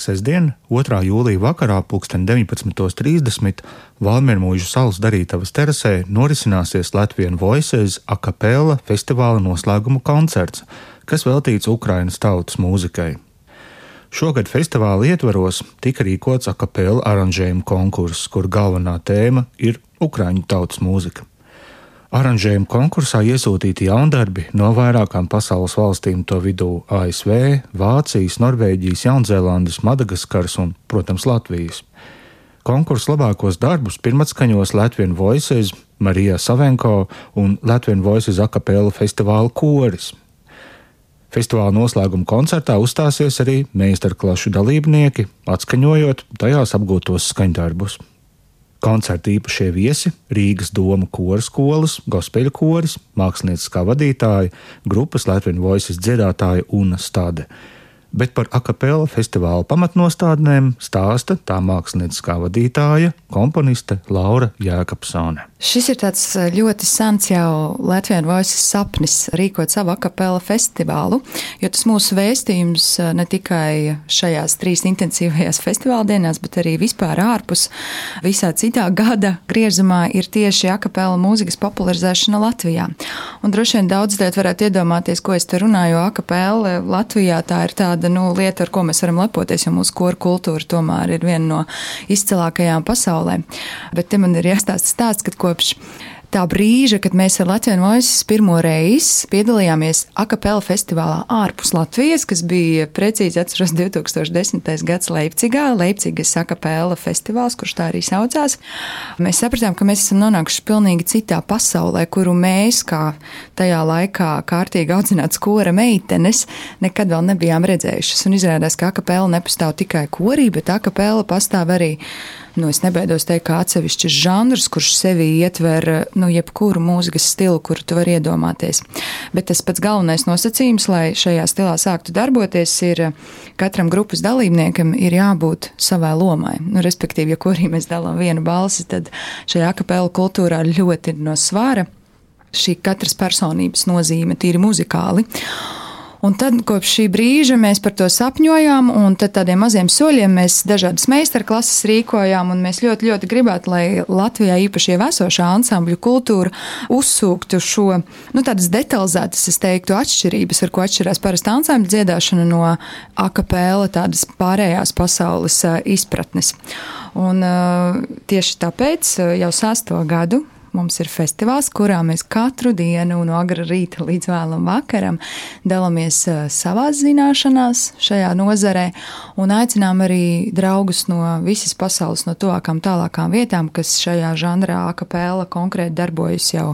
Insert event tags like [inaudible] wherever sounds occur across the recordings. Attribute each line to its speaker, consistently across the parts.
Speaker 1: Sesdien, 2. jūlijā vakarā, 19.30. Valmiermūžu salas darītavas terasē norisināsies Latvijas Voices akapela festivāla noslēguma koncerts, kas veltīts Ukrainas tautas mūzikai. Šogad festivāla ietvaros tika rīkots akapela aranžējuma konkurss, kur galvenā tēma ir Ukraiņu tautas mūzika. Aranžējuma konkursā iesūtīti jaundarbi no vairākām pasaules valstīm, to vidū ASV, Vācijas, Norvēģijas, Jaunzēlandes, Madagaskaras un, protams, Latvijas. Konkursu labākos darbus pirmatskaņos Latvijas Voices, Marija Savenko un Latvijas Voices akapela festivāla koris. Festivāla noslēguma koncertā uzstāsies arī meistarklašu dalībnieki, atskaņojot tajās apgūtos skaņdarbus. Koncerta īpašie viesi - Rīgas Doma kora skolas, gospeļu koris, mākslinieckā vadītāja, grupas Latvijas voices dziedātāja un stade bet par akapela festivāla pamatnostādnēm stāsta tā mākslinieckā vadītāja, komponiste Laura Jēkabsone.
Speaker 2: Šis ir tāds eh, ļoti sens jau Latvijas voices sapnis rīkot savu akapela festivālu, jo tas mūsu vēstījums eh, ne tikai šajās trīs intensīvajās [laughs] festivāla dienās, bet arī vispār ārpus visā citā gada griezumā ir tieši akapela mūzikas popularizēšana Latvijā. Un droši vien daudz liet varētu iedomāties, ko es te runāju, jo akapela Latvijā tā ir tāda nu, lieta, ar ko mēs varam lepoties, jo mūsu koru kultūra tomēr ir viena no izcilākajām pasaulē. Bet te man ir jāstāsta stāsts, ka kopš tā brīža, kad mēs ar Latvijas Voices pirmo reizi piedalījāmies Akapela festivālā ārpus Latvijas, kas bija precīzi atceros 2010. gads Leipzigā, Leipzigas Akapela festivāls, kurš tā arī saucās. Mēs sapratām, ka mēs esam nonākuši pilnīgi citā pasaulē, kuru mēs, kā tajā laikā kārtīgi audzināts kora meitenes, nekad vēl nebijām redzējušas. Un izrādās, ka Akapela nepastāv tikai korī, bet Akapela pastāv arī nu, es nebaidos teikt, kā atsevišķs žanrs, kurš sevī ietver nu, jebkuru mūzikas stilu, kuru tu vari iedomāties. Bet tas pats galvenais nosacījums, lai šajā stilā sāktu darboties, ir katram grupas dalībniekam ir jābūt savai lomai. Nu, respektīvi, ja kurī mēs dalām vienu balsi, tad šajā akapela kultūrā ļoti no svāra šī katras personības nozīme tīri muzikāli. Un tad kopš šī brīža mēs par to sapņojām, un tad tādiem maziem soļiem mēs dažādas meistarklases rīkojām, un mēs ļoti, ļoti gribētu, lai Latvijā īpaši jau esošā ansambļu kultūra uzsūktu šo, nu, tādas detalizētas, es teiktu, atšķirības, ar ko atšķirās parasta ansambļu dziedāšana no akapēla tādas pārējās pasaules izpratnes. Un tieši tāpēc jau sesto gadu Mums ir festivāls, kurā mēs katru dienu no agrā rīta līdz vēlam vakaram dalāmies savās zināšanās šajā nozarē un aicinām arī draugus no visas pasaules, no tuvākām tālākām vietām, kas šajā žanrā akapēla konkrēti darbojas jau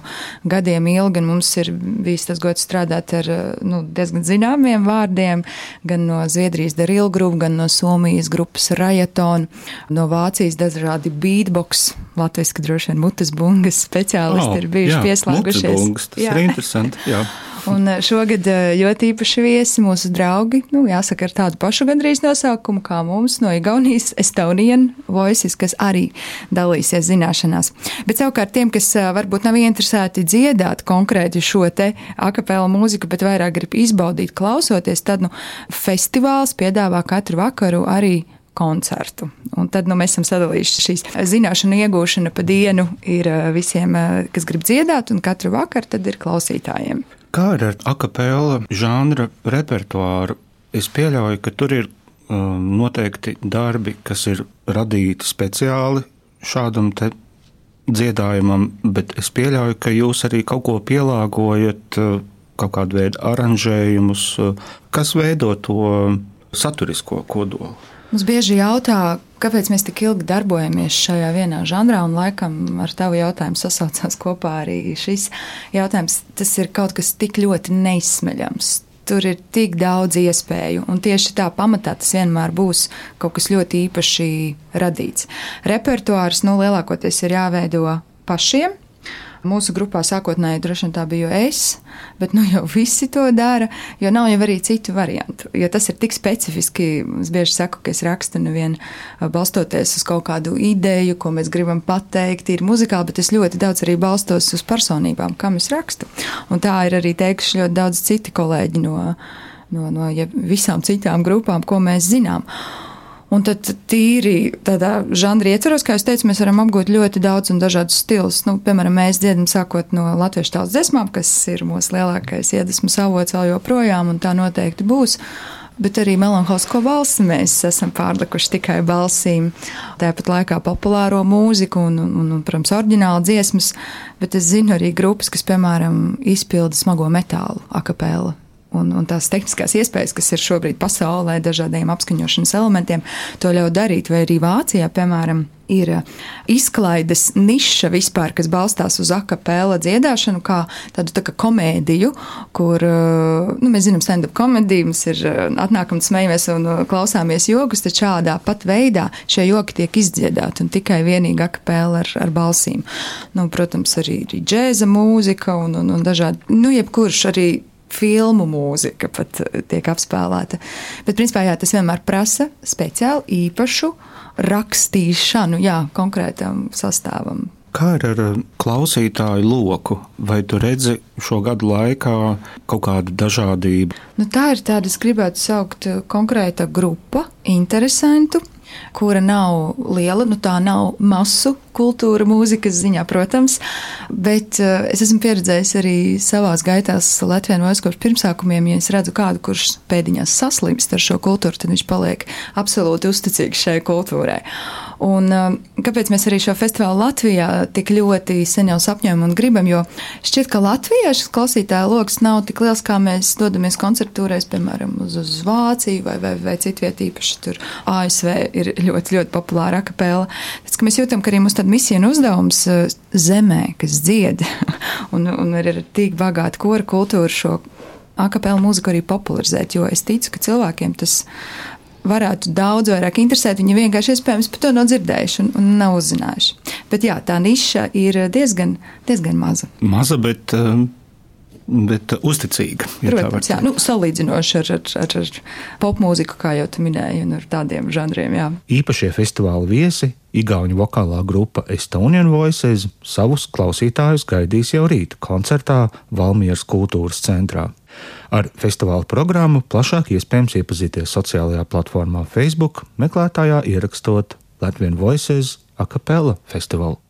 Speaker 2: gadiem ilgi. Mums ir bijis tas gods strādāt ar nu, diezgan zināmiem vārdiem, gan no Zviedrijas Darila grupas, gan no Somijas grupas Rajaton, no Vācijas dažādi beatbox, latviski droši vien mutes bungas speciālisti oh, ir bijuši jā, pieslēgušies.
Speaker 1: Bungas, tas jā. ir interesanti. Jā. [laughs]
Speaker 2: Un eh, šogad eh, ļoti īpaši viesi mūsu draugi, nu, jāsaka, ar tādu pašu gandrīz nosaukumu kā mums no Igaunijas Estonian Voices, kas arī dalīsies zināšanās. Bet savukārt tiem, kas eh, varbūt nav interesēti dziedāt konkrēti šo te akapela mūziku, bet vairāk grib izbaudīt klausoties, tad nu, festivāls piedāvā katru vakaru arī koncertu. Un tad nu, mēs esam sadalījuši šīs zināšanu iegūšana pa dienu ir visiem, kas grib dziedāt, un katru vakaru tad ir klausītājiem.
Speaker 1: Kā ir ar akapela žanra repertuāru? Es pieļauju, ka tur ir um, noteikti darbi, kas ir radīti speciāli šādam te dziedājumam, bet es pieļauju, ka jūs arī kaut ko pielāgojat, kaut kādu veidu aranžējumus, kas veido to saturisko kodolu.
Speaker 2: Mums bieži jautā, kāpēc mēs tik ilgi darbojamies šajā vienā žanrā, un laikam ar tavu jautājumu sasaucās kopā arī šis jautājums. Tas ir kaut kas tik ļoti neizsmeļams. Tur ir tik daudz iespēju, un tieši tā pamatā tas vienmēr būs kaut kas ļoti īpaši radīts. Repertuārs nu, lielākoties ir jāveido pašiem, Mūsu grupā sākotnēji droši vien tā biju es, bet nu jau visi to dara, jo nav jau arī citu variantu. Jo tas ir tik specifiski, es bieži saku, ka es rakstu nevien balstoties uz kaut kādu ideju, ko mēs gribam pateikt, ir muzikāli, bet es ļoti daudz arī balstos uz personībām, kam es rakstu. Un tā ir arī teikuši ļoti daudz citi kolēģi no, no, no ja visām citām grupām, ko mēs zinām. Un tad tīri tādā žanra ietvaros, kā jau teicu, mēs varam apgūt ļoti daudz un dažādus stilus. Nu, piemēram, mēs dziedam sākot no latviešu tautas dziesmām, kas ir mūsu lielākais iedvesmas avots vēl joprojām, un tā noteikti būs. Bet arī melanholisko balsi mēs esam pārlikuši tikai balsīm. Tāpat laikā populāro mūziku un, un, un, un protams, oriģinālu dziesmas, bet es zinu arī grupas, kas, piemēram, izpilda smago metālu akapēlu un, un tās tehniskās iespējas, kas ir šobrīd pasaulē, dažādiem apskaņošanas elementiem, to ļauj darīt. Vai arī Vācijā, piemēram, ir izklaides niša vispār, kas balstās uz akapela dziedāšanu, kā tādu tā kā komēdiju, kur nu, mēs zinām, stand-up komēdija, mums ir atnākam, smejamies un klausāmies jogas, tad šādā pat veidā šie joki tiek izdziedāti un tikai vienīgi akapela ar, ar balsīm. Nu, protams, arī, arī džēza mūzika un, un, un dažādi, nu, jebkurš arī filmu mūzika pat eh, tiek apspēlēta. Bet, principā, jā, tas vienmēr prasa speciālu, īpašu rakstīšanu, jā, konkrētam sastāvam.
Speaker 1: Kā ir ar eh, klausītāju loku? Vai tu redzi šo gadu laikā kaut kādu dažādību?
Speaker 2: Nu, tā ir tāda, es gribētu saukt, eh, konkrēta grupa, interesantu, kura nav liela, nu tā nav masu kultūra, mūzikas ziņā, protams, bet uh, es esmu pieredzējis arī savās gaitās Latvijas vaiskošu pirmsākumiem, ja es redzu kādu, kurš pēdiņās saslimst ar šo kultūru, tad viņš paliek absolūti uzticīgs šai kultūrai. Un, uh, kāpēc mēs arī šo festivālu Latvijā tik ļoti sen jau sapņojam un gribam, jo šķiet, ka latviešu klausītāju lokus nav tik liels, kā mēs dodamies koncertūrēs, piemēram, uz, uz Vāciju vai, vai, vai citviet īpaši tur ASV ir ļoti, ļoti populāra akapela. Tāpēc, ka mēs jūtam, ka arī mums tāda misija un uzdevums eh, zemē, kas dzied, [laughs] un, un ir tik bagāta kora kultūra šo akapela mūziku arī popularizēt, jo es ticu, ka cilvēkiem tas varētu daudz vairāk interesēt. Viņi vienkārši iespējams par to nav dzirdējuši un, un nav uzzinājuši. Bet jā, tā niša ir diezgan, diezgan maza.
Speaker 1: Maza, bet. Um bet uzticīga.
Speaker 2: Protams, jā, nu, salīdzinoši ar, ar, ar, ar popmūziku, kā jau tu minēji, un ar tādiem žanriem. Jā.
Speaker 1: Īpašie festivāla viesi, Igaunijas vokālā grupa Estonian Voices, savus klausītājus gaidīs jau rīt koncertā Valmieras kultūras centrā. Ar festivāla programmu plašāk iespējams iepazīties sociālajā platformā Facebook, meklētājā ierakstot Latvijas Voices Akapela festivālu.